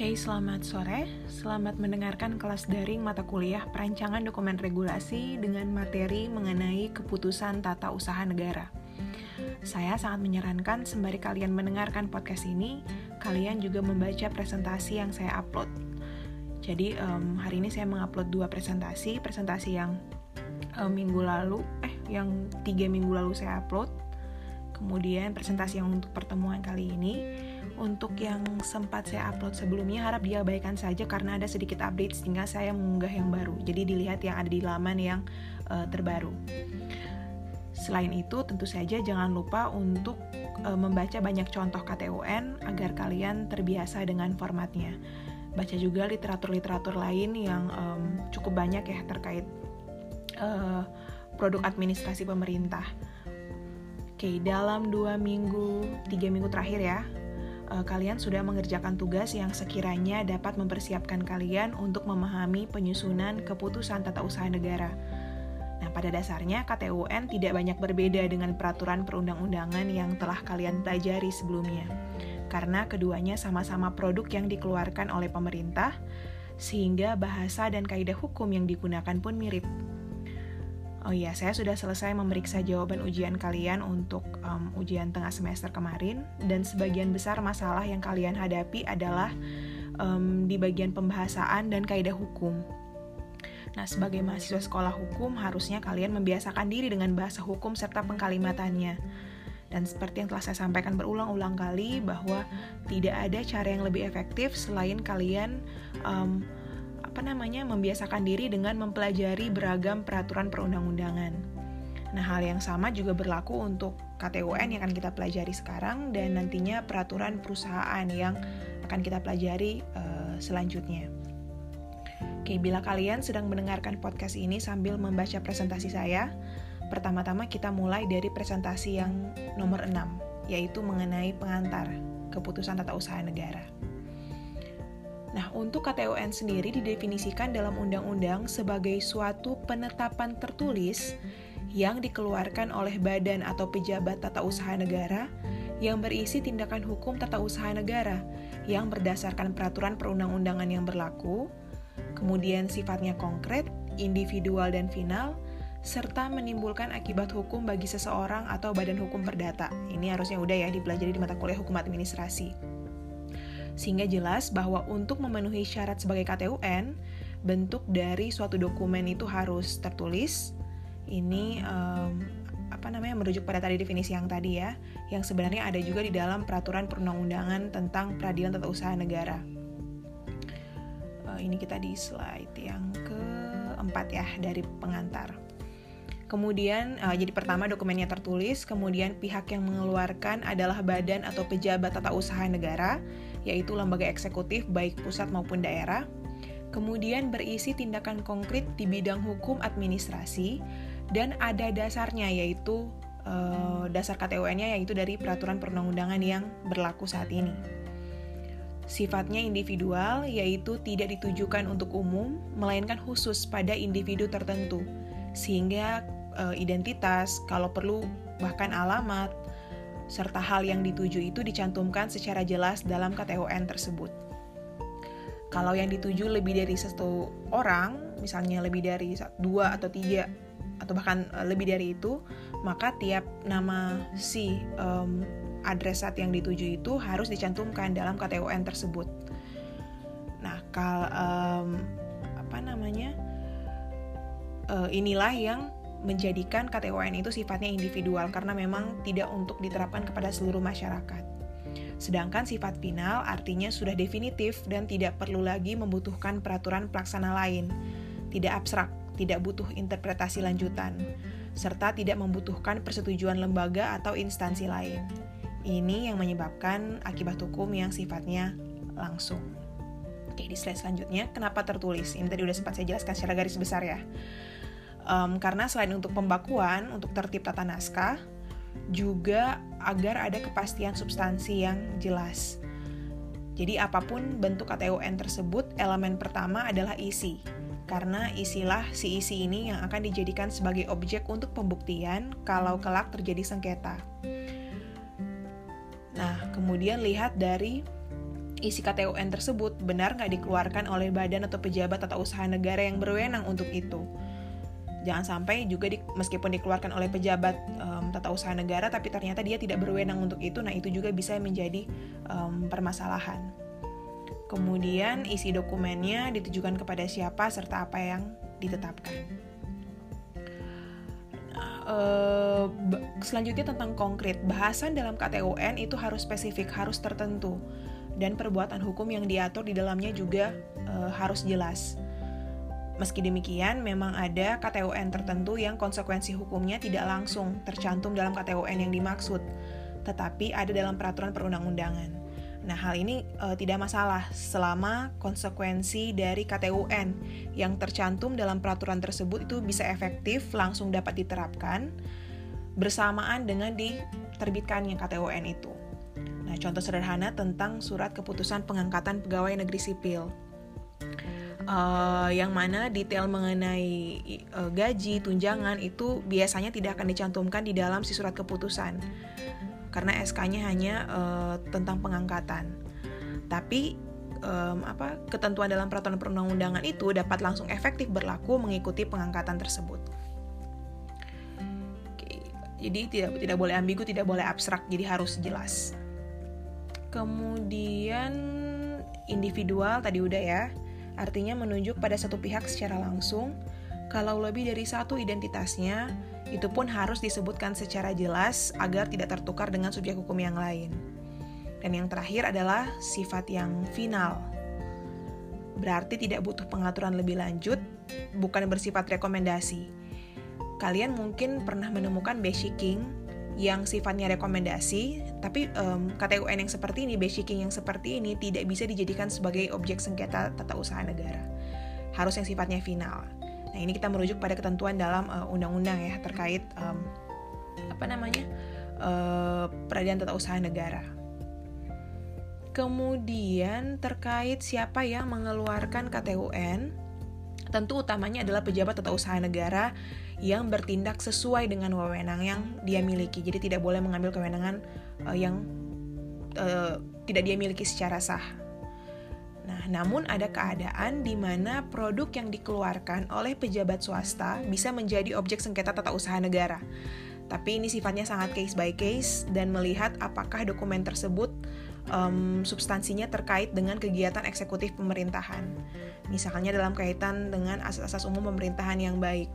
Oke, selamat sore. Selamat mendengarkan kelas daring mata kuliah Perancangan Dokumen Regulasi dengan materi mengenai keputusan tata usaha negara. Saya sangat menyarankan sembari kalian mendengarkan podcast ini, kalian juga membaca presentasi yang saya upload. Jadi um, hari ini saya mengupload dua presentasi, presentasi yang um, minggu lalu, eh yang tiga minggu lalu saya upload, kemudian presentasi yang untuk pertemuan kali ini untuk yang sempat saya upload sebelumnya harap diabaikan saja karena ada sedikit update sehingga saya mengunggah yang baru. Jadi dilihat yang ada di laman yang uh, terbaru. Selain itu, tentu saja jangan lupa untuk uh, membaca banyak contoh KTUN agar kalian terbiasa dengan formatnya. Baca juga literatur-literatur lain yang um, cukup banyak ya terkait uh, produk administrasi pemerintah. Oke, dalam dua minggu, tiga minggu terakhir ya, uh, kalian sudah mengerjakan tugas yang sekiranya dapat mempersiapkan kalian untuk memahami penyusunan keputusan tata usaha negara. Nah, pada dasarnya KTUN tidak banyak berbeda dengan peraturan perundang-undangan yang telah kalian pelajari sebelumnya. Karena keduanya sama-sama produk yang dikeluarkan oleh pemerintah, sehingga bahasa dan kaidah hukum yang digunakan pun mirip. Oh iya, saya sudah selesai memeriksa jawaban ujian kalian untuk um, ujian tengah semester kemarin, dan sebagian besar masalah yang kalian hadapi adalah um, di bagian pembahasaan dan kaidah hukum. Nah, sebagai mahasiswa sekolah hukum, harusnya kalian membiasakan diri dengan bahasa hukum serta pengkalimatannya. Dan seperti yang telah saya sampaikan berulang-ulang kali, bahwa tidak ada cara yang lebih efektif selain kalian um, apa namanya membiasakan diri dengan mempelajari beragam peraturan perundang-undangan. Nah, hal yang sama juga berlaku untuk KTUN yang akan kita pelajari sekarang dan nantinya peraturan perusahaan yang akan kita pelajari uh, selanjutnya. Oke, bila kalian sedang mendengarkan podcast ini sambil membaca presentasi saya, pertama-tama kita mulai dari presentasi yang nomor 6, yaitu mengenai pengantar keputusan tata usaha negara. Nah, untuk KTUN sendiri didefinisikan dalam undang-undang sebagai suatu penetapan tertulis yang dikeluarkan oleh badan atau pejabat tata usaha negara yang berisi tindakan hukum tata usaha negara yang berdasarkan peraturan perundang-undangan yang berlaku, kemudian sifatnya konkret, individual dan final, serta menimbulkan akibat hukum bagi seseorang atau badan hukum perdata. Ini harusnya udah ya dipelajari di mata kuliah hukum administrasi sehingga jelas bahwa untuk memenuhi syarat sebagai KTUN, bentuk dari suatu dokumen itu harus tertulis. Ini um, apa namanya merujuk pada tadi definisi yang tadi ya, yang sebenarnya ada juga di dalam peraturan perundang-undangan tentang peradilan tata usaha negara. Uh, ini kita di slide yang keempat ya dari pengantar. Kemudian, uh, jadi pertama dokumennya tertulis, kemudian pihak yang mengeluarkan adalah badan atau pejabat tata usaha negara, yaitu lembaga eksekutif baik pusat maupun daerah. Kemudian berisi tindakan konkret di bidang hukum administrasi, dan ada dasarnya yaitu uh, dasar KTUN-nya yaitu dari peraturan perundang-undangan yang berlaku saat ini. Sifatnya individual, yaitu tidak ditujukan untuk umum, melainkan khusus pada individu tertentu, sehingga e, identitas, kalau perlu bahkan alamat, serta hal yang dituju itu dicantumkan secara jelas dalam KTON tersebut. Kalau yang dituju lebih dari satu orang, misalnya lebih dari dua atau tiga, atau bahkan e, lebih dari itu, maka tiap nama si um, adresat yang dituju itu harus dicantumkan dalam KTON tersebut. Nah, kal um, apa namanya? Uh, inilah yang menjadikan KTON itu sifatnya individual karena memang tidak untuk diterapkan kepada seluruh masyarakat. Sedangkan sifat final artinya sudah definitif dan tidak perlu lagi membutuhkan peraturan pelaksana lain, tidak abstrak, tidak butuh interpretasi lanjutan, serta tidak membutuhkan persetujuan lembaga atau instansi lain. Ini yang menyebabkan akibat hukum yang sifatnya langsung. Oke, di slide selanjutnya, kenapa tertulis? Ini tadi udah sempat saya jelaskan secara garis besar ya um, karena selain untuk pembakuan, untuk tertib tata naskah, juga agar ada kepastian substansi yang jelas. Jadi apa pun bentuk KTUN tersebut, elemen pertama adalah isi. Karena isilah si isi ini yang akan dijadikan sebagai objek untuk pembuktian kalau kelak terjadi sengketa. Nah, kemudian lihat dari isi KTUN tersebut benar nggak dikeluarkan oleh badan atau pejabat atau usaha negara yang berwenang untuk itu. Jangan sampai juga di, meskipun dikeluarkan oleh pejabat um, tata usaha negara, tapi ternyata dia tidak berwenang untuk itu. Nah itu juga bisa menjadi um, permasalahan. Kemudian isi dokumennya ditujukan kepada siapa serta apa yang ditetapkan. Uh, selanjutnya tentang konkret, bahasan dalam KTUN itu harus spesifik, harus tertentu dan perbuatan hukum yang diatur di dalamnya juga e, harus jelas. Meski demikian, memang ada KTUN tertentu yang konsekuensi hukumnya tidak langsung tercantum dalam KTUN yang dimaksud, tetapi ada dalam peraturan perundang-undangan. Nah, hal ini e, tidak masalah selama konsekuensi dari KTUN yang tercantum dalam peraturan tersebut itu bisa efektif langsung dapat diterapkan bersamaan dengan diterbitkannya KTUN itu. Nah, contoh sederhana tentang surat keputusan pengangkatan pegawai negeri sipil. Uh, yang mana detail mengenai uh, gaji, tunjangan itu biasanya tidak akan dicantumkan di dalam si surat keputusan. Karena SK-nya hanya uh, tentang pengangkatan. Tapi um, apa ketentuan dalam peraturan perundang-undangan itu dapat langsung efektif berlaku mengikuti pengangkatan tersebut. Jadi tidak tidak boleh ambigu, tidak boleh abstrak, jadi harus jelas. Kemudian individual tadi udah ya, artinya menunjuk pada satu pihak secara langsung. Kalau lebih dari satu identitasnya, itu pun harus disebutkan secara jelas agar tidak tertukar dengan subjek hukum yang lain. Dan yang terakhir adalah sifat yang final. Berarti tidak butuh pengaturan lebih lanjut, bukan bersifat rekomendasi. Kalian mungkin pernah menemukan bashiking yang sifatnya rekomendasi, tapi um, KTUN yang seperti ini, basicing yang seperti ini tidak bisa dijadikan sebagai objek sengketa tata usaha negara. Harus yang sifatnya final. Nah ini kita merujuk pada ketentuan dalam undang-undang uh, ya terkait um, apa namanya uh, peradilan tata usaha negara. Kemudian terkait siapa yang mengeluarkan KTUN, tentu utamanya adalah pejabat tata usaha negara yang bertindak sesuai dengan wewenang yang dia miliki. Jadi tidak boleh mengambil kewenangan uh, yang uh, tidak dia miliki secara sah. Nah, namun ada keadaan di mana produk yang dikeluarkan oleh pejabat swasta bisa menjadi objek sengketa tata usaha negara. Tapi ini sifatnya sangat case by case dan melihat apakah dokumen tersebut um, substansinya terkait dengan kegiatan eksekutif pemerintahan. Misalnya dalam kaitan dengan asas-asas umum pemerintahan yang baik.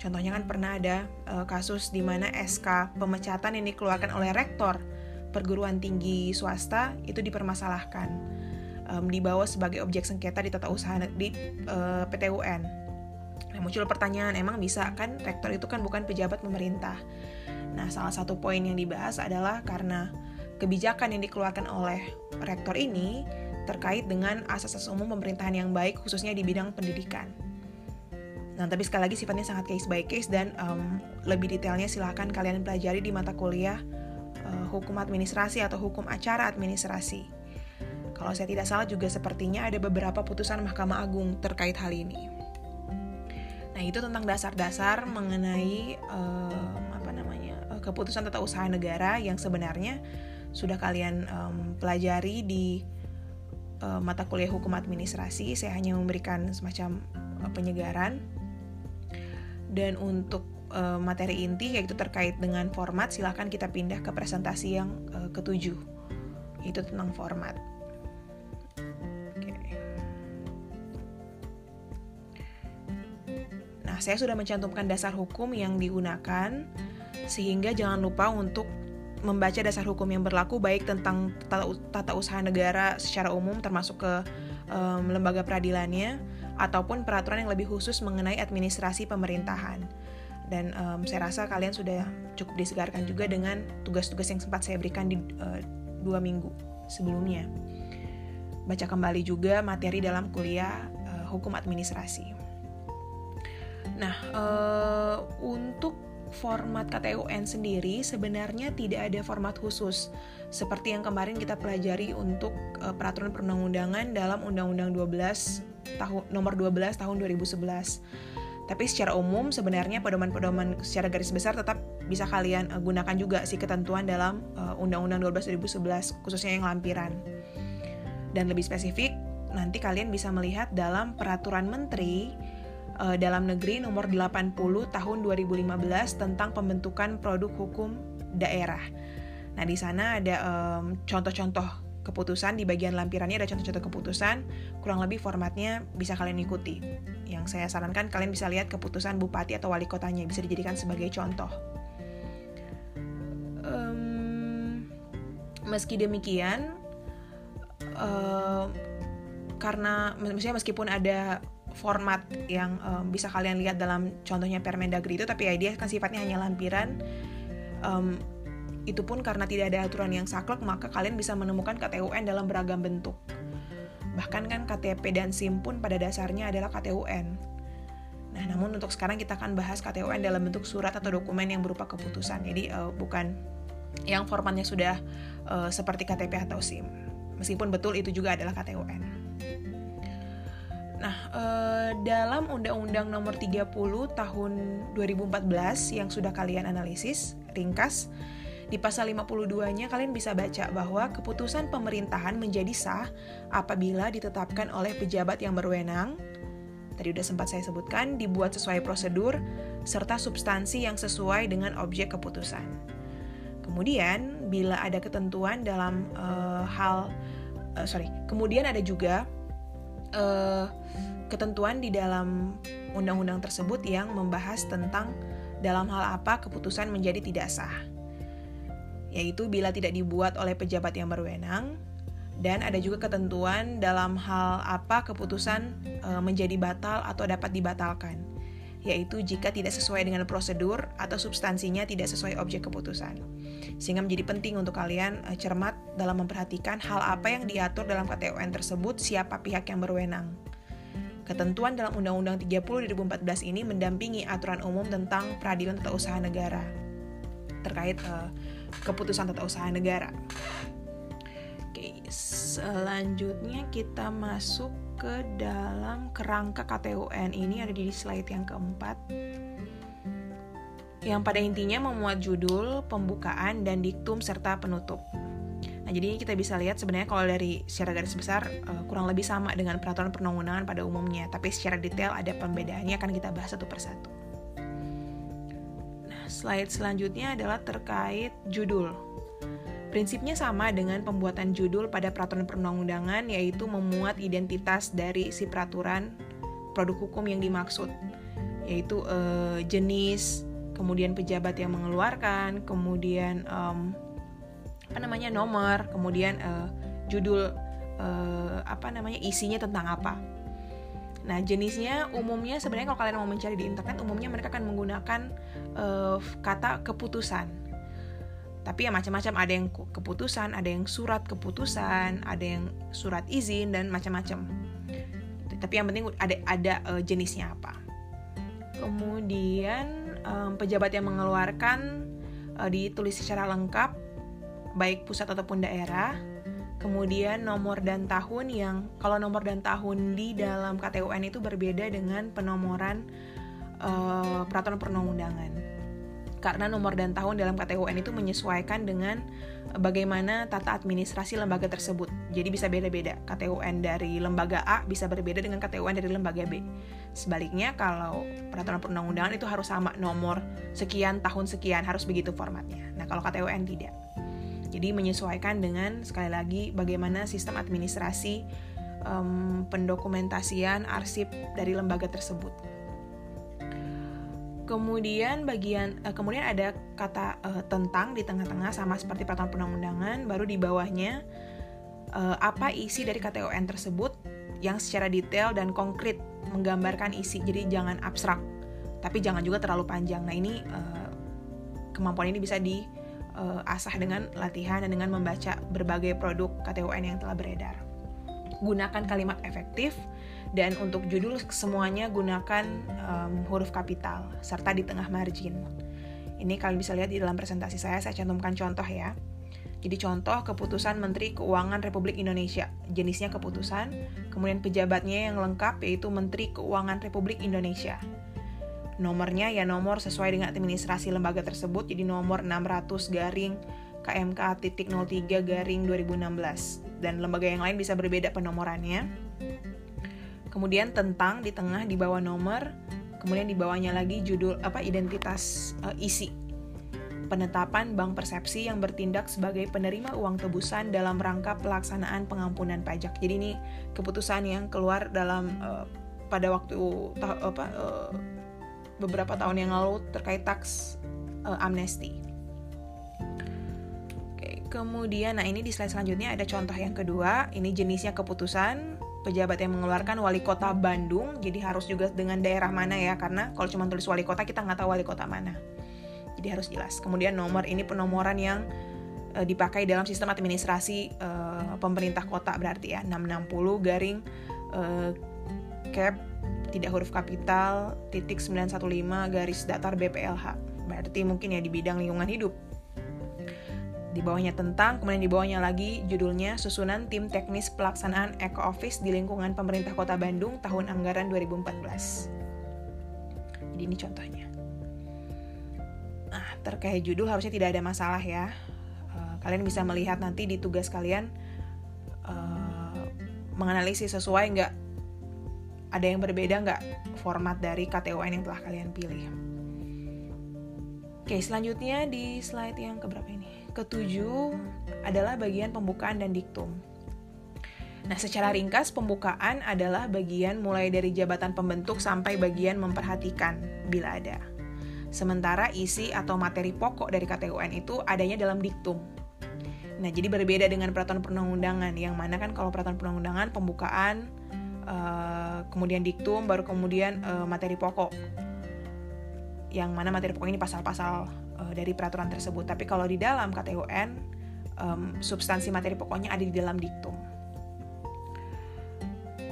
Contohnya kan pernah ada uh, kasus di mana SK pemecatan yang dikeluarkan oleh rektor perguruan tinggi swasta itu dipermasalahkan, um, dibawa sebagai objek sengketa di tata usaha di uh, eh, PT UN. Nah, muncul pertanyaan, emang bisa kan rektor itu kan bukan pejabat pemerintah? Nah, salah satu poin yang dibahas adalah karena kebijakan yang dikeluarkan oleh rektor ini terkait dengan asas-asas umum pemerintahan yang baik khususnya di bidang pendidikan. Nah, tapi sekali lagi sifatnya sangat case by case dan um, lebih detailnya silahkan kalian pelajari di mata kuliah uh, hukum administrasi atau hukum acara administrasi. Kalau saya tidak salah juga sepertinya ada beberapa putusan Mahkamah Agung terkait hal ini. Nah, itu tentang dasar-dasar mengenai um, apa namanya uh, keputusan tata usaha negara yang sebenarnya sudah kalian um, pelajari di uh, mata kuliah hukum administrasi. Saya hanya memberikan semacam uh, penyegaran dan untuk uh, materi inti yaitu terkait dengan format, silahkan kita pindah ke presentasi yang uh, ketujuh. Itu tentang format. Nah, saya sudah mencantumkan dasar hukum yang digunakan, sehingga jangan lupa untuk membaca dasar hukum yang berlaku baik tentang tata, usaha negara secara umum termasuk ke um, lembaga peradilannya ataupun peraturan yang lebih khusus mengenai administrasi pemerintahan. Dan um, saya rasa kalian sudah cukup disegarkan juga dengan tugas-tugas yang sempat saya berikan di uh, dua minggu sebelumnya. Baca kembali juga materi dalam kuliah uh, hukum administrasi. Nah, uh, untuk format KTUN sendiri sebenarnya tidak ada format khusus seperti yang kemarin kita pelajari untuk uh, peraturan perundang-undangan dalam Undang-Undang 12 tahun nomor 12 tahun 2011. Tapi secara umum sebenarnya pedoman-pedoman secara garis besar tetap bisa kalian uh, gunakan juga sih ketentuan dalam uh, Undang-Undang 12 2011 khususnya yang lampiran. Dan lebih spesifik, nanti kalian bisa melihat dalam peraturan menteri uh, dalam negeri nomor 80 tahun 2015 tentang pembentukan produk hukum daerah. Nah, di sana ada contoh-contoh um, keputusan di bagian lampirannya ada contoh-contoh keputusan, kurang lebih formatnya bisa kalian ikuti. Yang saya sarankan kalian bisa lihat keputusan bupati atau wali kotanya bisa dijadikan sebagai contoh. Um, meski demikian, um, karena meskipun ada format yang um, bisa kalian lihat dalam contohnya Permendagri itu tapi ya dia kan sifatnya hanya lampiran. Um, itu pun karena tidak ada aturan yang saklek maka kalian bisa menemukan KTUN dalam beragam bentuk. Bahkan kan KTP dan SIM pun pada dasarnya adalah KTUN nah namun untuk sekarang kita akan bahas KTUN dalam bentuk surat atau dokumen yang berupa keputusan. Jadi uh, bukan yang formatnya sudah uh, seperti KTP atau SIM. Meskipun betul itu juga adalah KTUN Nah, eh, dalam Undang-Undang Nomor 30 Tahun 2014 yang sudah kalian analisis, ringkas, di pasal 52-nya kalian bisa baca bahwa keputusan pemerintahan menjadi sah apabila ditetapkan oleh pejabat yang berwenang, tadi udah sempat saya sebutkan, dibuat sesuai prosedur, serta substansi yang sesuai dengan objek keputusan. Kemudian, bila ada ketentuan dalam uh, hal, uh, sorry, kemudian ada juga uh, ketentuan di dalam undang-undang tersebut yang membahas tentang dalam hal apa keputusan menjadi tidak sah, yaitu bila tidak dibuat oleh pejabat yang berwenang, dan ada juga ketentuan dalam hal apa keputusan e, menjadi batal atau dapat dibatalkan, yaitu jika tidak sesuai dengan prosedur atau substansinya tidak sesuai objek keputusan. Sehingga menjadi penting untuk kalian e, cermat dalam memperhatikan hal apa yang diatur dalam KTUN tersebut, siapa pihak yang berwenang. Ketentuan dalam Undang-Undang 30 2014 ini mendampingi aturan umum tentang peradilan tata usaha negara terkait uh, keputusan tata usaha negara. Oke, selanjutnya kita masuk ke dalam kerangka KTUN ini ada di slide yang keempat yang pada intinya memuat judul, pembukaan, dan diktum serta penutup. Nah, jadi kita bisa lihat sebenarnya kalau dari secara garis besar uh, kurang lebih sama dengan peraturan perundang-undangan pada umumnya, tapi secara detail ada pembedaannya akan kita bahas satu persatu. Nah, slide selanjutnya adalah terkait judul. Prinsipnya sama dengan pembuatan judul pada peraturan perundang-undangan yaitu memuat identitas dari si peraturan produk hukum yang dimaksud, yaitu uh, jenis, kemudian pejabat yang mengeluarkan, kemudian um, apa namanya nomor, kemudian uh, judul uh, apa namanya isinya tentang apa. Nah jenisnya umumnya sebenarnya kalau kalian mau mencari di internet umumnya mereka akan menggunakan uh, kata keputusan. Tapi ya macam-macam ada yang keputusan, ada yang surat keputusan, ada yang surat izin dan macam-macam. Tapi yang penting ada ada uh, jenisnya apa. Kemudian um, pejabat yang mengeluarkan uh, ditulis secara lengkap baik pusat ataupun daerah. Kemudian nomor dan tahun yang kalau nomor dan tahun di dalam KTUN itu berbeda dengan penomoran uh, peraturan perundang-undangan. Karena nomor dan tahun dalam KTUN itu menyesuaikan dengan bagaimana tata administrasi lembaga tersebut. Jadi bisa beda-beda. KTUN dari lembaga A bisa berbeda dengan KTUN dari lembaga B. Sebaliknya kalau peraturan perundang-undangan itu harus sama nomor sekian tahun sekian harus begitu formatnya. Nah, kalau KTUN tidak. Jadi menyesuaikan dengan sekali lagi bagaimana sistem administrasi um, pendokumentasian arsip dari lembaga tersebut. Kemudian bagian uh, kemudian ada kata uh, tentang di tengah-tengah sama seperti peraturan perundang-undangan, baru di bawahnya uh, apa isi dari KTON tersebut yang secara detail dan konkret menggambarkan isi. Jadi jangan abstrak, tapi jangan juga terlalu panjang. Nah ini uh, kemampuan ini bisa di uh, asah dengan latihan dan dengan membaca berbagai produk KTUN yang telah beredar. Gunakan kalimat efektif dan untuk judul semuanya gunakan um, huruf kapital serta di tengah margin. Ini kalian bisa lihat di dalam presentasi saya, saya cantumkan contoh ya. Jadi contoh keputusan Menteri Keuangan Republik Indonesia, jenisnya keputusan, kemudian pejabatnya yang lengkap yaitu Menteri Keuangan Republik Indonesia nomornya ya nomor sesuai dengan administrasi lembaga tersebut jadi nomor 600 garing KMK titik 03 garing 2016 dan lembaga yang lain bisa berbeda penomorannya. Kemudian tentang di tengah di bawah nomor, kemudian di bawahnya lagi judul apa identitas uh, isi penetapan bank persepsi yang bertindak sebagai penerima uang tebusan dalam rangka pelaksanaan pengampunan pajak. Jadi ini keputusan yang keluar dalam uh, pada waktu ta apa uh, beberapa tahun yang lalu terkait tax uh, amnesty. Kemudian nah ini di slide selanjutnya ada contoh yang kedua. Ini jenisnya keputusan pejabat yang mengeluarkan wali kota Bandung. Jadi harus juga dengan daerah mana ya karena kalau cuma tulis wali kota kita nggak tahu wali kota mana jadi harus jelas. Kemudian nomor ini penomoran yang uh, dipakai dalam sistem administrasi uh, pemerintah kota berarti ya 660 garing uh, cap tidak huruf kapital titik 915 garis datar BPLH berarti mungkin ya di bidang lingkungan hidup di bawahnya tentang, kemudian di bawahnya lagi judulnya Susunan Tim Teknis Pelaksanaan Eco Office di lingkungan pemerintah Kota Bandung tahun anggaran 2014. Jadi ini contohnya. Nah, terkait judul harusnya tidak ada masalah ya. Uh, kalian bisa melihat nanti di tugas kalian uh, menganalisis sesuai nggak ada yang berbeda nggak format dari KTON yang telah kalian pilih. Oke, selanjutnya di slide yang keberapa ini? Ketujuh adalah bagian pembukaan dan diktum. Nah, secara ringkas, pembukaan adalah bagian mulai dari jabatan pembentuk sampai bagian memperhatikan bila ada. Sementara isi atau materi pokok dari KTUN itu adanya dalam diktum. Nah, jadi berbeda dengan peraturan perundang-undangan yang mana kan kalau peraturan perundang-undangan pembukaan uh, kemudian diktum baru kemudian uh, materi pokok. Yang mana materi pokok ini pasal-pasal uh, dari peraturan tersebut. Tapi kalau di dalam KTUN um, substansi materi pokoknya ada di dalam diktum.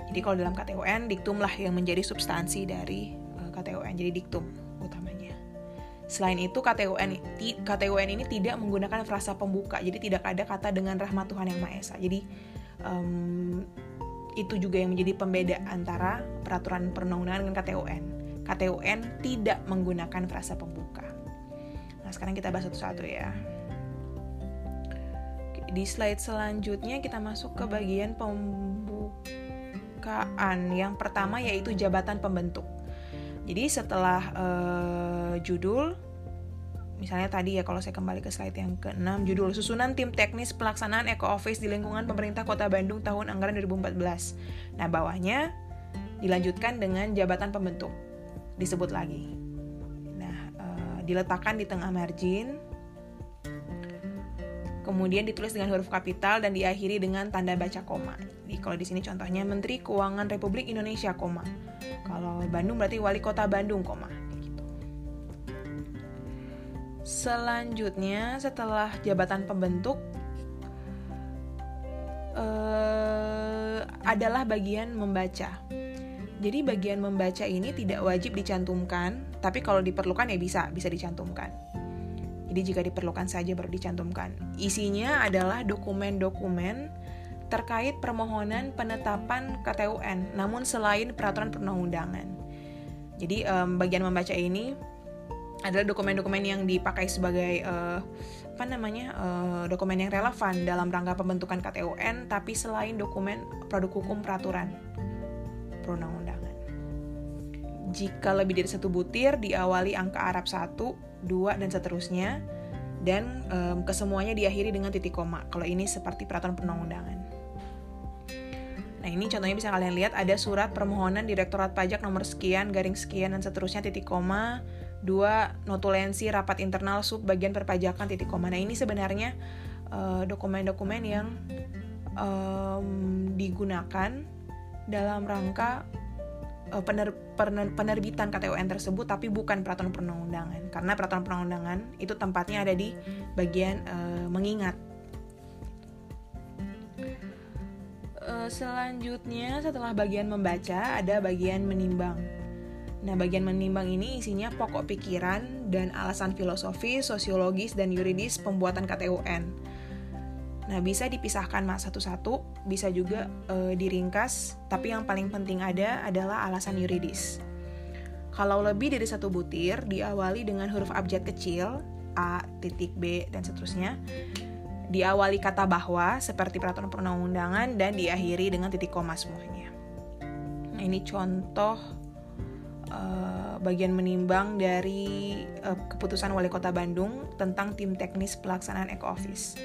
Jadi kalau dalam KTUN diktumlah yang menjadi substansi dari uh, KTUN. Jadi diktum utamanya. Selain itu, KTUN, KTUN ini tidak menggunakan frasa pembuka, jadi tidak ada kata dengan rahmat Tuhan Yang Maha Esa. Jadi um, itu juga yang menjadi pembeda antara peraturan perundang-undangan dengan KTUN. KTUN tidak menggunakan frasa pembuka. Nah, sekarang kita bahas satu-satu ya. Di slide selanjutnya kita masuk ke bagian pembukaan. Yang pertama yaitu jabatan pembentuk. Jadi setelah uh, judul, misalnya tadi ya kalau saya kembali ke slide yang ke-6, judul Susunan Tim Teknis Pelaksanaan Eco Office di lingkungan pemerintah Kota Bandung tahun anggaran 2014. Nah, bawahnya dilanjutkan dengan jabatan pembentuk. Disebut lagi. Diletakkan di tengah margin, kemudian ditulis dengan huruf kapital dan diakhiri dengan tanda baca koma. Jadi kalau di sini contohnya Menteri Keuangan Republik Indonesia, koma. Kalau Bandung berarti Wali Kota Bandung, koma. Gitu. Selanjutnya setelah jabatan pembentuk uh, adalah bagian membaca. Jadi bagian membaca ini tidak wajib dicantumkan, tapi kalau diperlukan ya bisa, bisa dicantumkan. Jadi jika diperlukan saja baru dicantumkan. Isinya adalah dokumen-dokumen terkait permohonan penetapan KTUN, namun selain peraturan perundang-undangan. Jadi um, bagian membaca ini adalah dokumen-dokumen yang dipakai sebagai uh, apa namanya uh, dokumen yang relevan dalam rangka pembentukan KTUN, tapi selain dokumen produk hukum peraturan perundang-undangan. Jika lebih dari satu butir diawali angka Arab 1, 2, dan seterusnya, dan um, kesemuanya diakhiri dengan titik koma. Kalau ini seperti peraturan perundang-undangan. Nah ini contohnya bisa kalian lihat ada surat permohonan Direktorat Pajak nomor sekian, garing sekian, dan seterusnya titik koma. Dua, notulensi rapat internal sub bagian perpajakan titik koma. Nah ini sebenarnya eh, dokumen-dokumen uh, yang um, digunakan dalam rangka uh, pener, pener, penerbitan KTUN tersebut tapi bukan peraturan perundang-undangan karena peraturan perundang-undangan itu tempatnya ada di bagian uh, mengingat uh, selanjutnya setelah bagian membaca ada bagian menimbang. Nah, bagian menimbang ini isinya pokok pikiran dan alasan filosofis, sosiologis, dan yuridis pembuatan KTUN. Nah, bisa dipisahkan mas satu-satu, bisa juga uh, diringkas, tapi yang paling penting ada adalah alasan yuridis. Kalau lebih dari satu butir, diawali dengan huruf abjad kecil, A titik B dan seterusnya diawali kata bahwa seperti peraturan perundang-undangan dan diakhiri dengan titik koma semuanya. Nah, ini contoh uh, bagian menimbang dari uh, keputusan Wali Kota Bandung tentang tim teknis pelaksanaan Eco Office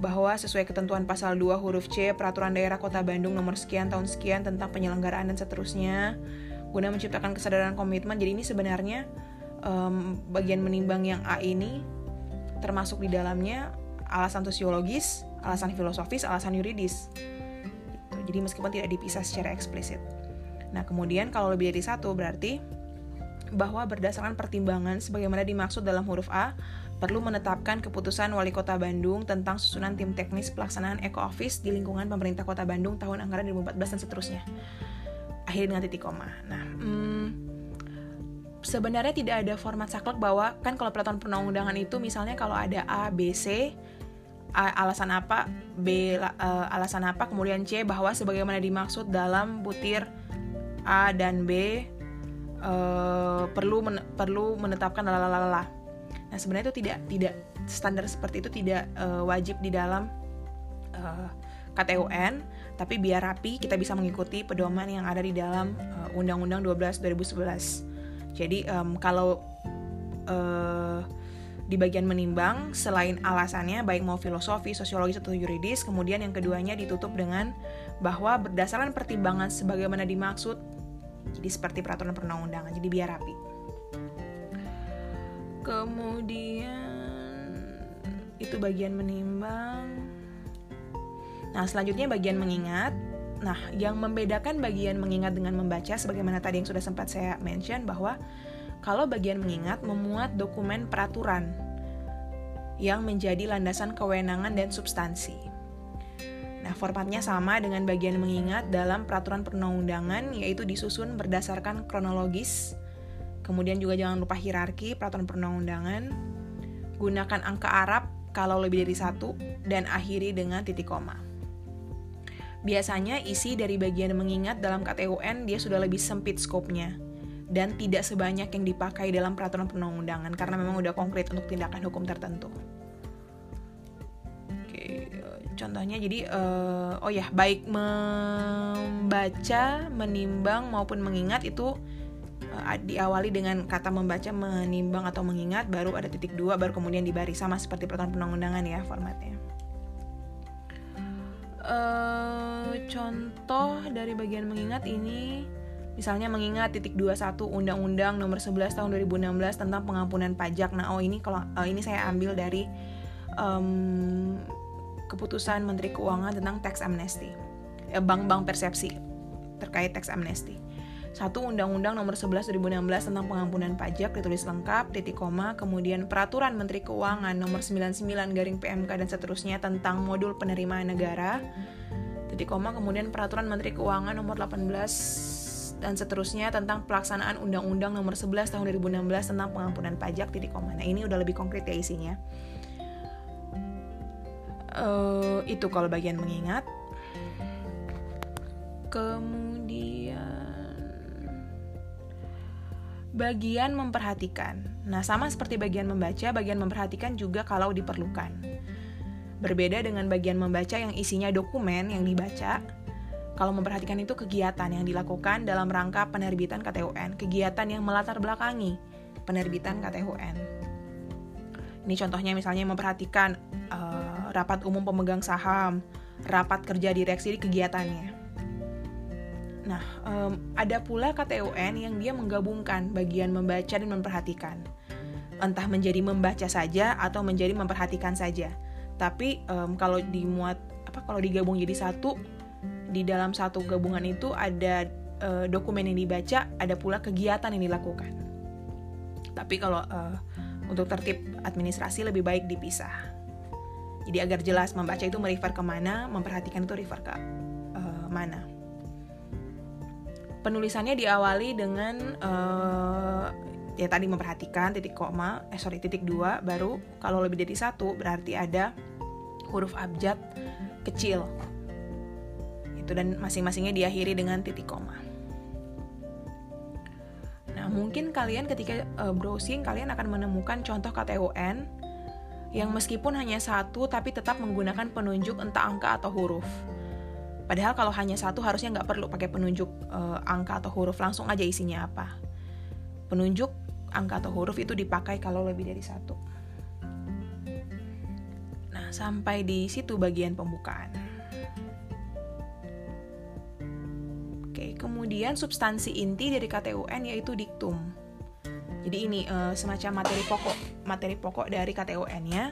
bahwa sesuai ketentuan pasal 2 huruf C Peraturan Daerah Kota Bandung nomor sekian tahun sekian tentang penyelenggaraan dan seterusnya guna menciptakan kesadaran komitmen. Jadi ini sebenarnya um, bagian menimbang yang A ini termasuk di dalamnya alasan sosiologis, alasan filosofis, alasan yuridis. Gitu. Jadi meskipun tidak dipisah secara eksplisit. Nah kemudian kalau lebih dari satu berarti bahwa berdasarkan pertimbangan sebagaimana dimaksud dalam huruf A, perlu menetapkan keputusan Wali Kota Bandung tentang susunan tim teknis pelaksanaan Eco Office di lingkungan pemerintah Kota Bandung tahun anggaran 2014 dan seterusnya. Akhir dengan titik koma. Nah, hmm, sebenarnya tidak ada format saklek bahwa kan kalau peraturan perundang-undangan itu misalnya kalau ada A, B, C, A, alasan apa, B uh, alasan apa, kemudian C bahwa sebagaimana dimaksud dalam butir A dan B uh, perlu men perlu menetapkan lalala Nah sebenarnya itu tidak tidak standar seperti itu tidak uh, wajib di dalam uh, eh, KTUN, tapi biar rapi kita bisa mengikuti pedoman yang ada di dalam uh, Undang-Undang 12 2011. Jadi um, kalau uh, di bagian menimbang selain alasannya baik mau filosofi, sosiologis atau yuridis, kemudian yang keduanya ditutup dengan bahwa berdasarkan pertimbangan sebagaimana dimaksud jadi seperti peraturan perundang-undangan. Jadi biar rapi kemudian itu bagian menimbang nah selanjutnya bagian mengingat nah yang membedakan bagian mengingat dengan membaca sebagaimana tadi yang sudah sempat saya mention bahwa kalau bagian mengingat memuat dokumen peraturan yang menjadi landasan kewenangan dan substansi. Nah, formatnya sama dengan bagian mengingat dalam peraturan perundang-undangan, yaitu disusun berdasarkan kronologis Kemudian juga jangan lupa hierarki peraturan perundang-undangan. Gunakan angka Arab kalau lebih dari satu dan akhiri dengan titik koma. Biasanya isi dari bagian mengingat dalam KTUN dia sudah lebih sempit skopnya dan tidak sebanyak yang dipakai dalam peraturan perundang-undangan karena memang udah konkret untuk tindakan hukum tertentu. Oke, contohnya jadi uh, oh ya baik membaca, menimbang maupun mengingat itu uh, diawali dengan kata membaca, menimbang atau mengingat, baru ada titik dua, baru kemudian dibaris sama seperti peraturan perundang-undangan ya formatnya. Uh, contoh dari bagian mengingat ini misalnya mengingat titik 21 Undang-Undang Nomor 11 Tahun 2016 tentang pengampunan pajak. Nah, oh ini kalau uh, ini saya ambil dari um, keputusan Menteri Keuangan tentang tax amnesty, bank-bank persepsi terkait tax amnesty. Satu Undang-Undang Nomor 11 2016 tentang pengampunan pajak ditulis lengkap, titik koma, kemudian Peraturan Menteri Keuangan Nomor 99 garing PMK dan seterusnya tentang modul penerimaan negara, titik koma, kemudian Peraturan Menteri Keuangan Nomor 18 dan seterusnya tentang pelaksanaan Undang-Undang Nomor 11 Tahun 2016 tentang pengampunan pajak, titik koma. Nah ini udah lebih konkret ya isinya. Uh, itu kalau bagian mengingat. Kemudian bagian memperhatikan. Nah, sama seperti bagian membaca, bagian memperhatikan juga kalau diperlukan. Berbeda dengan bagian membaca yang isinya dokumen yang dibaca, kalau memperhatikan itu kegiatan yang dilakukan dalam rangka penerbitan KTUN, kegiatan yang melatar belakangi penerbitan KTUN. Ini contohnya misalnya memperhatikan uh, rapat umum pemegang saham, rapat kerja direksi di kegiatannya. Nah, um, ada pula KTUN yang dia menggabungkan bagian membaca dan memperhatikan. Entah menjadi membaca saja atau menjadi memperhatikan saja. Tapi um, kalau dimuat apa kalau digabung jadi satu di dalam satu gabungan itu ada uh, dokumen yang dibaca, ada pula kegiatan yang dilakukan. Tapi kalau uh, untuk tertib administrasi lebih baik dipisah. Jadi agar jelas membaca itu merefer ke mana, memperhatikan itu refer ke uh, mana penulisannya diawali dengan uh, ya tadi memperhatikan titik koma eh sorry titik dua baru kalau lebih dari satu berarti ada huruf abjad kecil itu dan masing-masingnya diakhiri dengan titik koma nah mungkin kalian ketika uh, browsing kalian akan menemukan contoh KTUN yang meskipun hanya satu tapi tetap menggunakan penunjuk entah angka atau huruf. Padahal kalau hanya satu harusnya nggak perlu pakai penunjuk uh, angka atau huruf, langsung aja isinya apa. Penunjuk angka atau huruf itu dipakai kalau lebih dari satu. Nah, sampai di situ bagian pembukaan. Kemudian substansi inti dari KTUN yaitu diktum. Jadi ini uh, semacam materi pokok, materi pokok dari KTUN-nya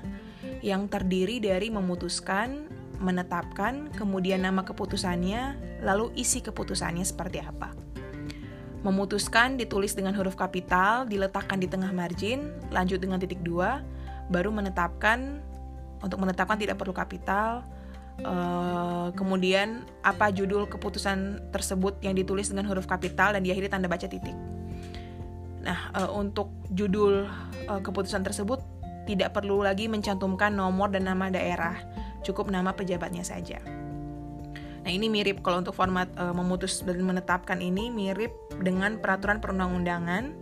yang terdiri dari memutuskan, menetapkan, kemudian nama keputusannya, lalu isi keputusannya seperti apa. Memutuskan ditulis dengan huruf kapital, diletakkan di tengah margin, lanjut dengan titik dua, baru menetapkan, untuk menetapkan tidak perlu kapital, Uh, kemudian apa judul keputusan tersebut yang ditulis dengan huruf kapital dan diakhiri tanda baca titik. Nah, uh, untuk judul uh, keputusan tersebut tidak perlu lagi mencantumkan nomor dan nama daerah, cukup nama pejabatnya saja. Nah, ini mirip kalau untuk format memutus dan menetapkan ini mirip dengan peraturan perundang-undangan.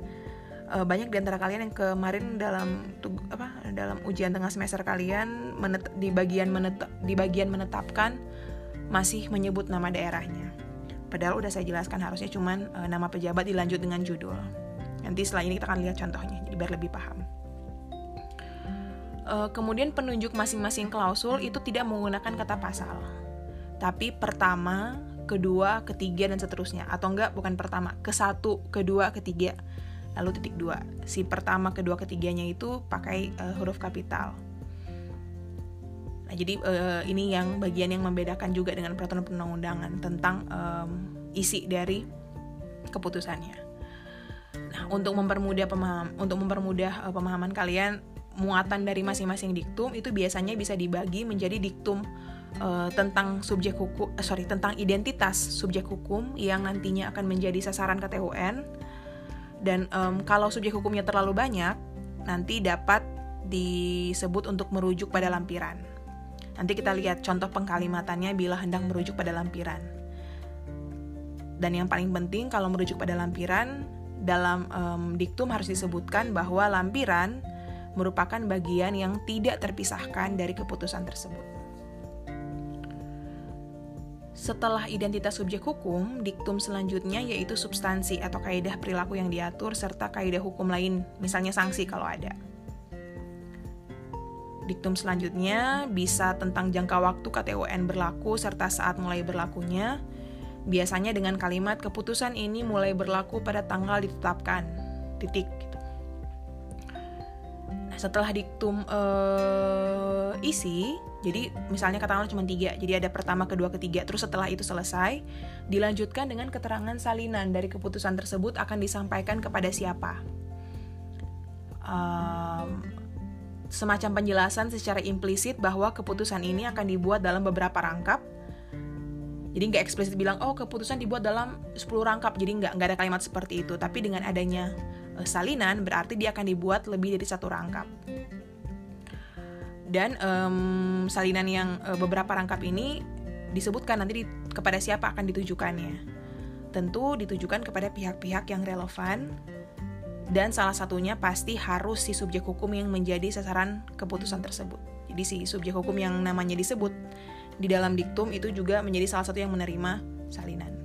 Uh, banyak di antara kalian yang kemarin dalam apa dalam ujian tengah semester kalian menet, di bagian menetap, di bagian menetapkan masih menyebut nama daerahnya. Padahal udah saya jelaskan harusnya cuman uh, nama pejabat dilanjut dengan judul. Nanti setelah ini kita akan lihat contohnya, jadi biar lebih paham. Uh, kemudian penunjuk masing-masing klausul itu tidak menggunakan kata pasal, tapi pertama, kedua, ketiga dan seterusnya. Atau enggak, bukan pertama, ke satu, kedua, ketiga, lalu titik dua. Si pertama, kedua, ketiganya itu pakai uh, huruf kapital. Nah, jadi uh, ini yang bagian yang membedakan juga dengan peraturan perundang-undangan tentang um, isi dari keputusannya. Nah, untuk mempermudah pemaham, untuk mempermudah uh, pemahaman kalian, muatan dari masing-masing diktum itu biasanya bisa dibagi menjadi diktum uh, tentang subjek hukum, uh, sorry tentang identitas subjek hukum yang nantinya akan menjadi sasaran KTUN. Dan um, kalau subjek hukumnya terlalu banyak, nanti dapat disebut untuk merujuk pada lampiran. Nanti kita lihat contoh pengkalimatannya bila hendak merujuk pada lampiran. Dan yang paling penting kalau merujuk pada lampiran, dalam um, diktum harus disebutkan bahwa lampiran merupakan bagian yang tidak terpisahkan dari keputusan tersebut. Setelah identitas subjek hukum, diktum selanjutnya yaitu substansi atau kaidah perilaku yang diatur serta kaidah hukum lain, misalnya sanksi kalau ada. Diktum selanjutnya bisa tentang jangka waktu KTUN berlaku serta saat mulai berlakunya, Biasanya dengan kalimat keputusan ini mulai berlaku pada tanggal ditetapkan. Titik. Setelah diktum uh, isi, jadi misalnya katakanlah cuma tiga, jadi ada pertama, kedua, ketiga. Terus setelah itu selesai, dilanjutkan dengan keterangan salinan dari keputusan tersebut akan disampaikan kepada siapa. Um, semacam penjelasan secara implisit bahwa keputusan ini akan dibuat dalam beberapa rangkap jadi nggak eksplisit bilang oh keputusan dibuat dalam 10 rangkap. Jadi nggak nggak ada kalimat seperti itu. Tapi dengan adanya salinan berarti dia akan dibuat lebih dari satu rangkap. Dan um, salinan yang uh, beberapa rangkap ini disebutkan nanti di, kepada siapa akan ditujukannya. Tentu ditujukan kepada pihak-pihak yang relevan dan salah satunya pasti harus si subjek hukum yang menjadi sasaran keputusan tersebut. Jadi si subjek hukum yang namanya disebut di dalam diktum itu juga menjadi salah satu yang menerima salinan.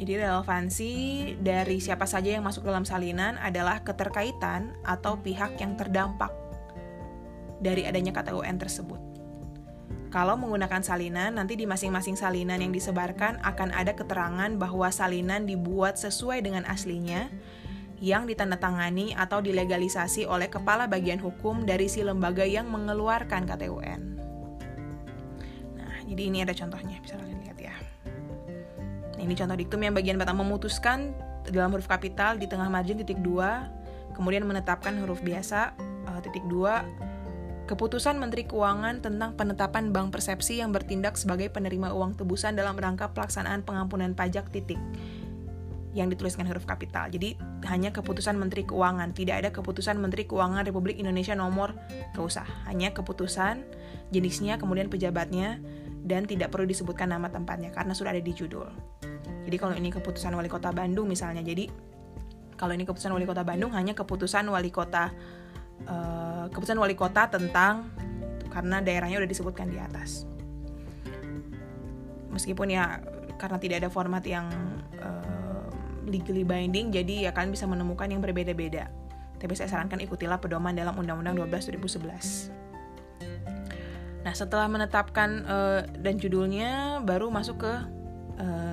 Jadi relevansi dari siapa saja yang masuk dalam salinan adalah keterkaitan atau pihak yang terdampak dari adanya kata UN tersebut. Kalau menggunakan salinan, nanti di masing-masing salinan yang disebarkan akan ada keterangan bahwa salinan dibuat sesuai dengan aslinya yang ditandatangani atau dilegalisasi oleh kepala bagian hukum dari si lembaga yang mengeluarkan KTUN. Nah, jadi ini ada contohnya, bisa kalian ini contoh diktum yang bagian pertama memutuskan dalam huruf kapital di tengah margin titik dua, kemudian menetapkan huruf biasa uh, titik dua, Keputusan Menteri Keuangan tentang penetapan bank persepsi yang bertindak sebagai penerima uang tebusan dalam rangka pelaksanaan pengampunan pajak titik yang dituliskan huruf kapital. Jadi hanya keputusan Menteri Keuangan, tidak ada keputusan Menteri Keuangan Republik Indonesia nomor keusah. Hanya keputusan jenisnya, kemudian pejabatnya, dan tidak perlu disebutkan nama tempatnya karena sudah ada di judul. Jadi kalau ini keputusan Wali Kota Bandung misalnya, jadi kalau ini keputusan Wali Kota Bandung hanya keputusan Wali Kota uh, keputusan wali kota tentang karena daerahnya udah disebutkan di atas. Meskipun ya karena tidak ada format yang uh, legally binding, jadi ya kalian bisa menemukan yang berbeda-beda. Tapi saya sarankan ikutilah pedoman dalam Undang-Undang 12 2011. Nah, setelah menetapkan uh, dan judulnya baru masuk ke uh,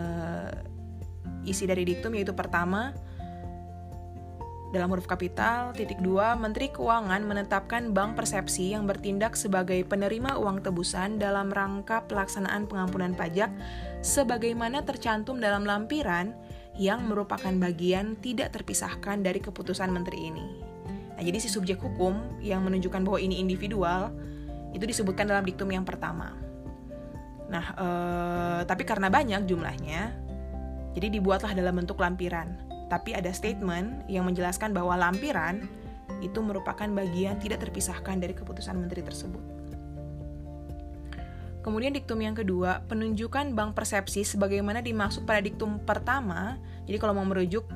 isi dari diktum yaitu pertama dalam huruf kapital, titik dua, Menteri Keuangan menetapkan bank persepsi yang bertindak sebagai penerima uang tebusan dalam rangka pelaksanaan pengampunan pajak sebagaimana tercantum dalam lampiran yang merupakan bagian tidak terpisahkan dari keputusan menteri ini. Nah, jadi si subjek hukum yang menunjukkan bahwa ini individual itu disebutkan dalam diktum yang pertama. Nah, eh, tapi karena banyak jumlahnya, jadi dibuatlah dalam bentuk lampiran tapi ada statement yang menjelaskan bahwa lampiran itu merupakan bagian tidak terpisahkan dari keputusan menteri tersebut. Kemudian diktum yang kedua, penunjukan bank persepsi sebagaimana dimaksud pada diktum pertama. Jadi kalau mau merujuk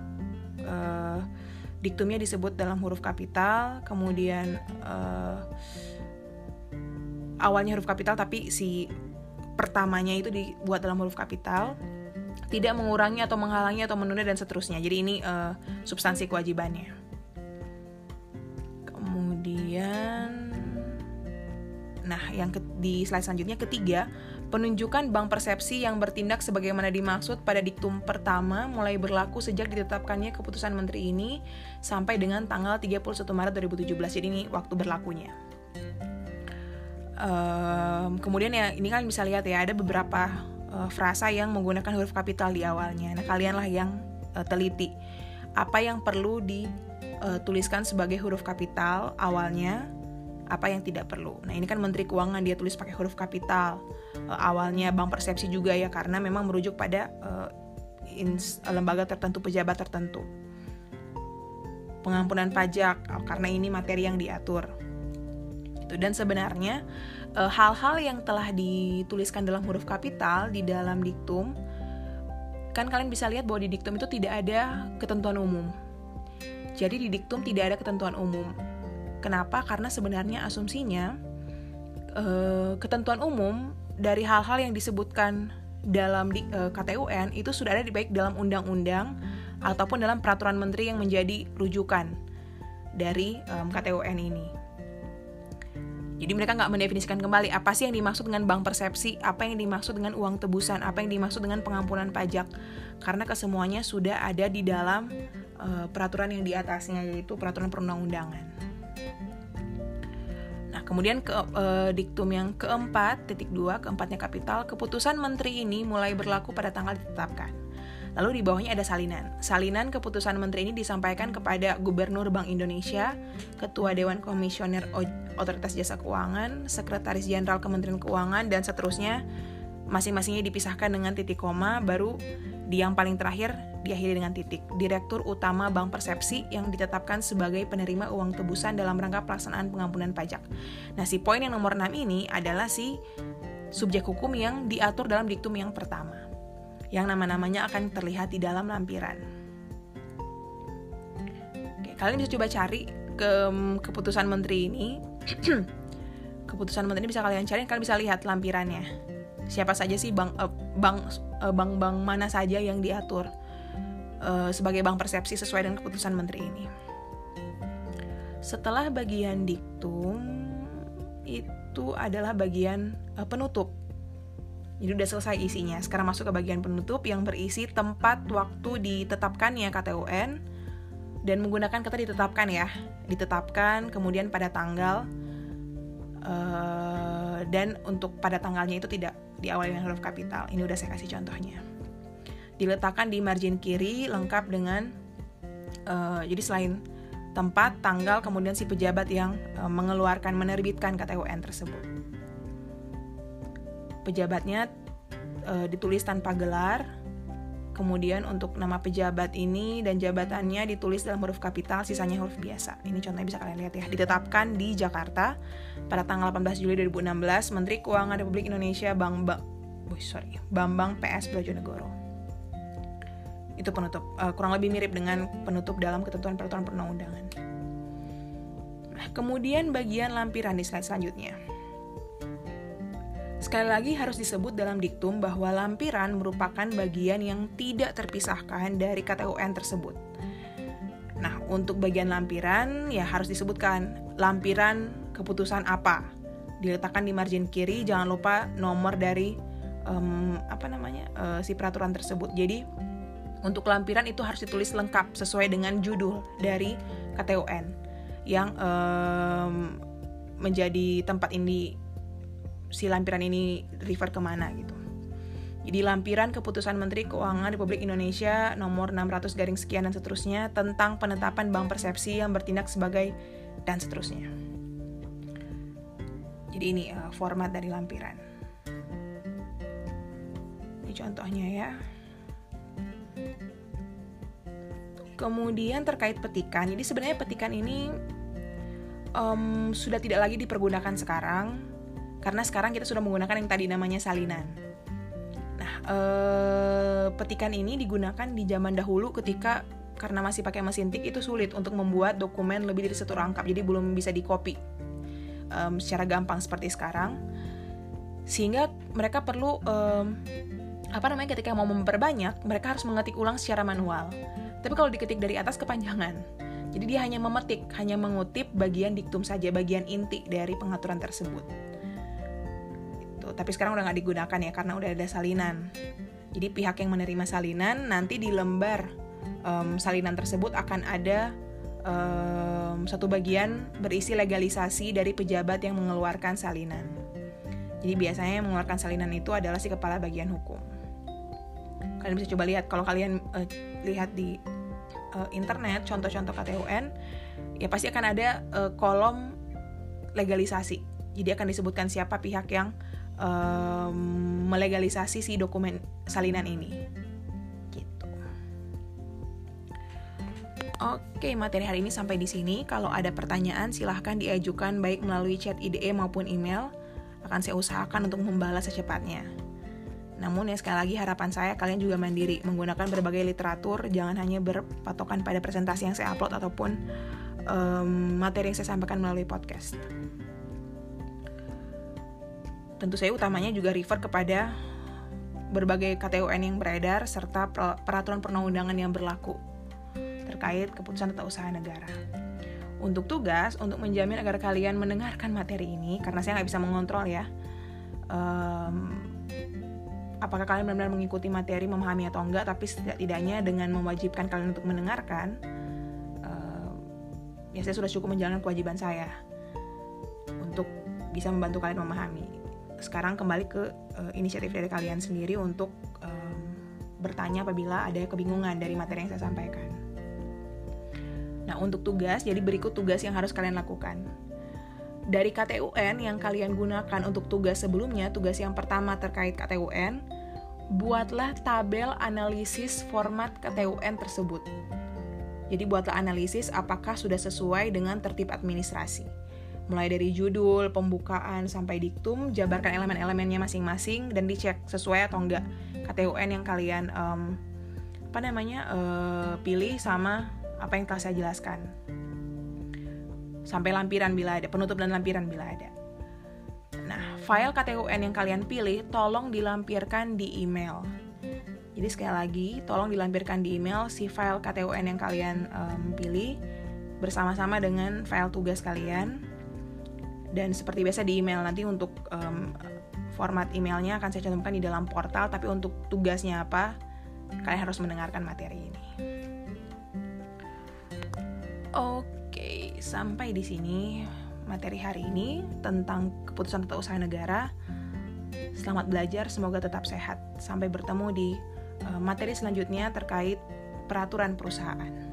uh, diktumnya disebut dalam huruf kapital, kemudian uh, awalnya huruf kapital tapi si pertamanya itu dibuat dalam huruf kapital tidak mengurangi atau menghalangi atau menunda dan seterusnya. Jadi ini uh, substansi kewajibannya. Kemudian Nah, yang di slide selanjutnya ketiga, penunjukan bank persepsi yang bertindak sebagaimana dimaksud pada diktum pertama mulai berlaku sejak ditetapkannya keputusan menteri ini sampai dengan tanggal 31 Maret 2017. Jadi ini waktu berlakunya. Um, kemudian ya ini kan bisa lihat ya ada beberapa uh, frasa yang menggunakan huruf kapital di awalnya. Nah, kalianlah yang uh, teliti apa yang perlu dituliskan sebagai huruf kapital awalnya, apa yang tidak perlu. Nah, ini kan Menteri Keuangan dia tulis pakai huruf kapital. Uh, awalnya Bank Persepsi juga ya karena memang merujuk pada uh, ins, lembaga tertentu, pejabat tertentu. Pengampunan pajak karena ini materi yang diatur. Itu dan sebenarnya Eh, hal-hal uh, yang telah dituliskan dalam huruf kapital di dalam diktum kan kalian bisa lihat bahwa di diktum itu tidak ada ketentuan umum. Jadi di diktum tidak ada ketentuan umum. Kenapa? Karena sebenarnya asumsinya uh, ketentuan umum dari hal-hal yang disebutkan dalam di, uh, eh, KTUN itu sudah ada di baik dalam undang-undang ataupun dalam peraturan menteri yang menjadi rujukan dari um, KTUN ini. Jadi mereka nggak mendefinisikan kembali apa sih yang dimaksud dengan bank persepsi, apa yang dimaksud dengan uang tebusan, apa yang dimaksud dengan pengampunan pajak. Karena kesemuanya sudah ada di dalam uh, peraturan yang di atasnya yaitu peraturan perundang-undangan. Nah, kemudian ke uh, diktum yang keempat, titik dua, keempatnya kapital, keputusan menteri ini mulai berlaku pada tanggal ditetapkan. Lalu di bawahnya ada salinan. Salinan keputusan menteri ini disampaikan kepada Gubernur Bank Indonesia, Ketua Dewan Komisioner Otoritas Jasa Keuangan, Sekretaris Jenderal Kementerian Keuangan, dan seterusnya. Masing-masingnya dipisahkan dengan titik koma, baru di yang paling terakhir diakhiri dengan titik. Direktur Utama Bank Persepsi yang ditetapkan sebagai penerima uang tebusan dalam rangka pelaksanaan pengampunan pajak. Nah, si poin yang nomor 6 ini adalah si subjek hukum yang diatur dalam diktum yang pertama yang nama-namanya akan terlihat di dalam lampiran. Oke, kalian bisa coba cari ke keputusan menteri ini. keputusan menteri ini bisa kalian cari, kalian bisa lihat lampirannya. Siapa saja sih bank uh, bank uh, bank-bank mana saja yang diatur uh, sebagai bank persepsi sesuai dengan keputusan menteri ini. Setelah bagian diktum itu adalah bagian penutup jadi udah selesai isinya. Sekarang masuk ke bagian penutup yang berisi tempat waktu ditetapkannya KTUN dan menggunakan kata ditetapkan ya. Ditetapkan kemudian pada tanggal uh, dan untuk pada tanggalnya itu tidak diawali dengan huruf kapital. Ini udah saya kasih contohnya. Diletakkan di margin kiri lengkap dengan uh, jadi selain tempat, tanggal, kemudian si pejabat yang uh, mengeluarkan menerbitkan KTUN tersebut pejabatnya e, ditulis tanpa gelar. Kemudian untuk nama pejabat ini dan jabatannya ditulis dalam huruf kapital, sisanya huruf biasa. Ini contohnya bisa kalian lihat ya. Ditetapkan di Jakarta pada tanggal 18 Juli 2016, Menteri Keuangan Republik Indonesia Bang ba oh, sorry, Bambang PS Brojonegoro. Itu penutup, uh, kurang lebih mirip dengan penutup dalam ketentuan peraturan perundang-undangan. Nah, kemudian bagian lampiran di slide selanjutnya. Sekali lagi harus disebut dalam diktum bahwa lampiran merupakan bagian yang tidak terpisahkan dari KTUN tersebut. Nah, untuk bagian lampiran ya harus disebutkan lampiran keputusan apa. Diletakkan di margin kiri, jangan lupa nomor dari um, apa namanya uh, si peraturan tersebut. Jadi untuk lampiran itu harus ditulis lengkap sesuai dengan judul dari KTUN yang um, menjadi tempat ini si lampiran ini refer ke mana gitu. Jadi lampiran keputusan Menteri Keuangan Republik Indonesia nomor 600 garing sekian dan seterusnya tentang penetapan bank persepsi yang bertindak sebagai dan seterusnya. Jadi ini uh, format dari lampiran. Ini contohnya ya. Kemudian terkait petikan, jadi sebenarnya petikan ini um, sudah tidak lagi dipergunakan sekarang karena sekarang kita sudah menggunakan yang tadi namanya salinan. Nah, eh, petikan ini digunakan di zaman dahulu ketika karena masih pakai mesin tik itu sulit untuk membuat dokumen lebih dari satu rangkap, jadi belum bisa di copy um, secara gampang seperti sekarang. Sehingga mereka perlu um, apa namanya ketika mau memperbanyak, mereka harus mengetik ulang secara manual. Tapi kalau diketik dari atas kepanjangan. Jadi dia hanya memetik, hanya mengutip bagian diktum saja, bagian inti dari pengaturan tersebut tapi sekarang udah nggak digunakan ya karena udah ada salinan. Jadi pihak yang menerima salinan nanti di lembar um, salinan tersebut akan ada um, satu bagian berisi legalisasi dari pejabat yang mengeluarkan salinan. Jadi biasanya yang mengeluarkan salinan itu adalah si kepala bagian hukum. Kalian bisa coba lihat kalau kalian uh, lihat di uh, internet contoh-contoh KTUN ya pasti akan ada uh, kolom legalisasi. Jadi akan disebutkan siapa pihak yang um, melegalisasi si dokumen salinan ini. Gitu. Oke, materi hari ini sampai di sini. Kalau ada pertanyaan, silahkan diajukan baik melalui chat IDE maupun email. Akan saya usahakan untuk membalas secepatnya. Namun ya sekali lagi harapan saya kalian juga mandiri menggunakan berbagai literatur, jangan hanya berpatokan pada presentasi yang saya upload ataupun um, materi yang saya sampaikan melalui podcast tentu saya utamanya juga refer kepada berbagai KTUN yang beredar serta peraturan perundang-undangan yang berlaku terkait keputusan tata usaha negara. Untuk tugas, untuk menjamin agar kalian mendengarkan materi ini, karena saya nggak bisa mengontrol ya, um, apakah kalian benar-benar mengikuti materi, memahami atau enggak, tapi setidaknya dengan mewajibkan kalian untuk mendengarkan, um, ya saya sudah cukup menjalankan kewajiban saya untuk bisa membantu kalian memahami sekarang kembali ke uh, inisiatif dari kalian sendiri untuk um, bertanya apabila ada kebingungan dari materi yang saya sampaikan. Nah, untuk tugas, jadi berikut tugas yang harus kalian lakukan. Dari KTUN yang kalian gunakan untuk tugas sebelumnya, tugas yang pertama terkait KTUN, buatlah tabel analisis format KTUN tersebut. Jadi buatlah analisis apakah sudah sesuai dengan tertib administrasi mulai dari judul, pembukaan sampai diktum, jabarkan elemen-elemennya masing-masing dan dicek sesuai atau enggak KTUN yang kalian um, apa namanya uh, pilih sama apa yang telah saya jelaskan. Sampai lampiran bila ada, penutup dan lampiran bila ada. Nah, file KTUN yang kalian pilih tolong dilampirkan di email. Jadi sekali lagi, tolong dilampirkan di email si file KTUN yang kalian um, pilih bersama-sama dengan file tugas kalian dan seperti biasa di email nanti untuk um, format emailnya akan saya cantumkan di dalam portal. Tapi untuk tugasnya apa kalian harus mendengarkan materi ini. Oke sampai di sini materi hari ini tentang keputusan tata usaha negara. Selamat belajar semoga tetap sehat. Sampai bertemu di uh, materi selanjutnya terkait peraturan perusahaan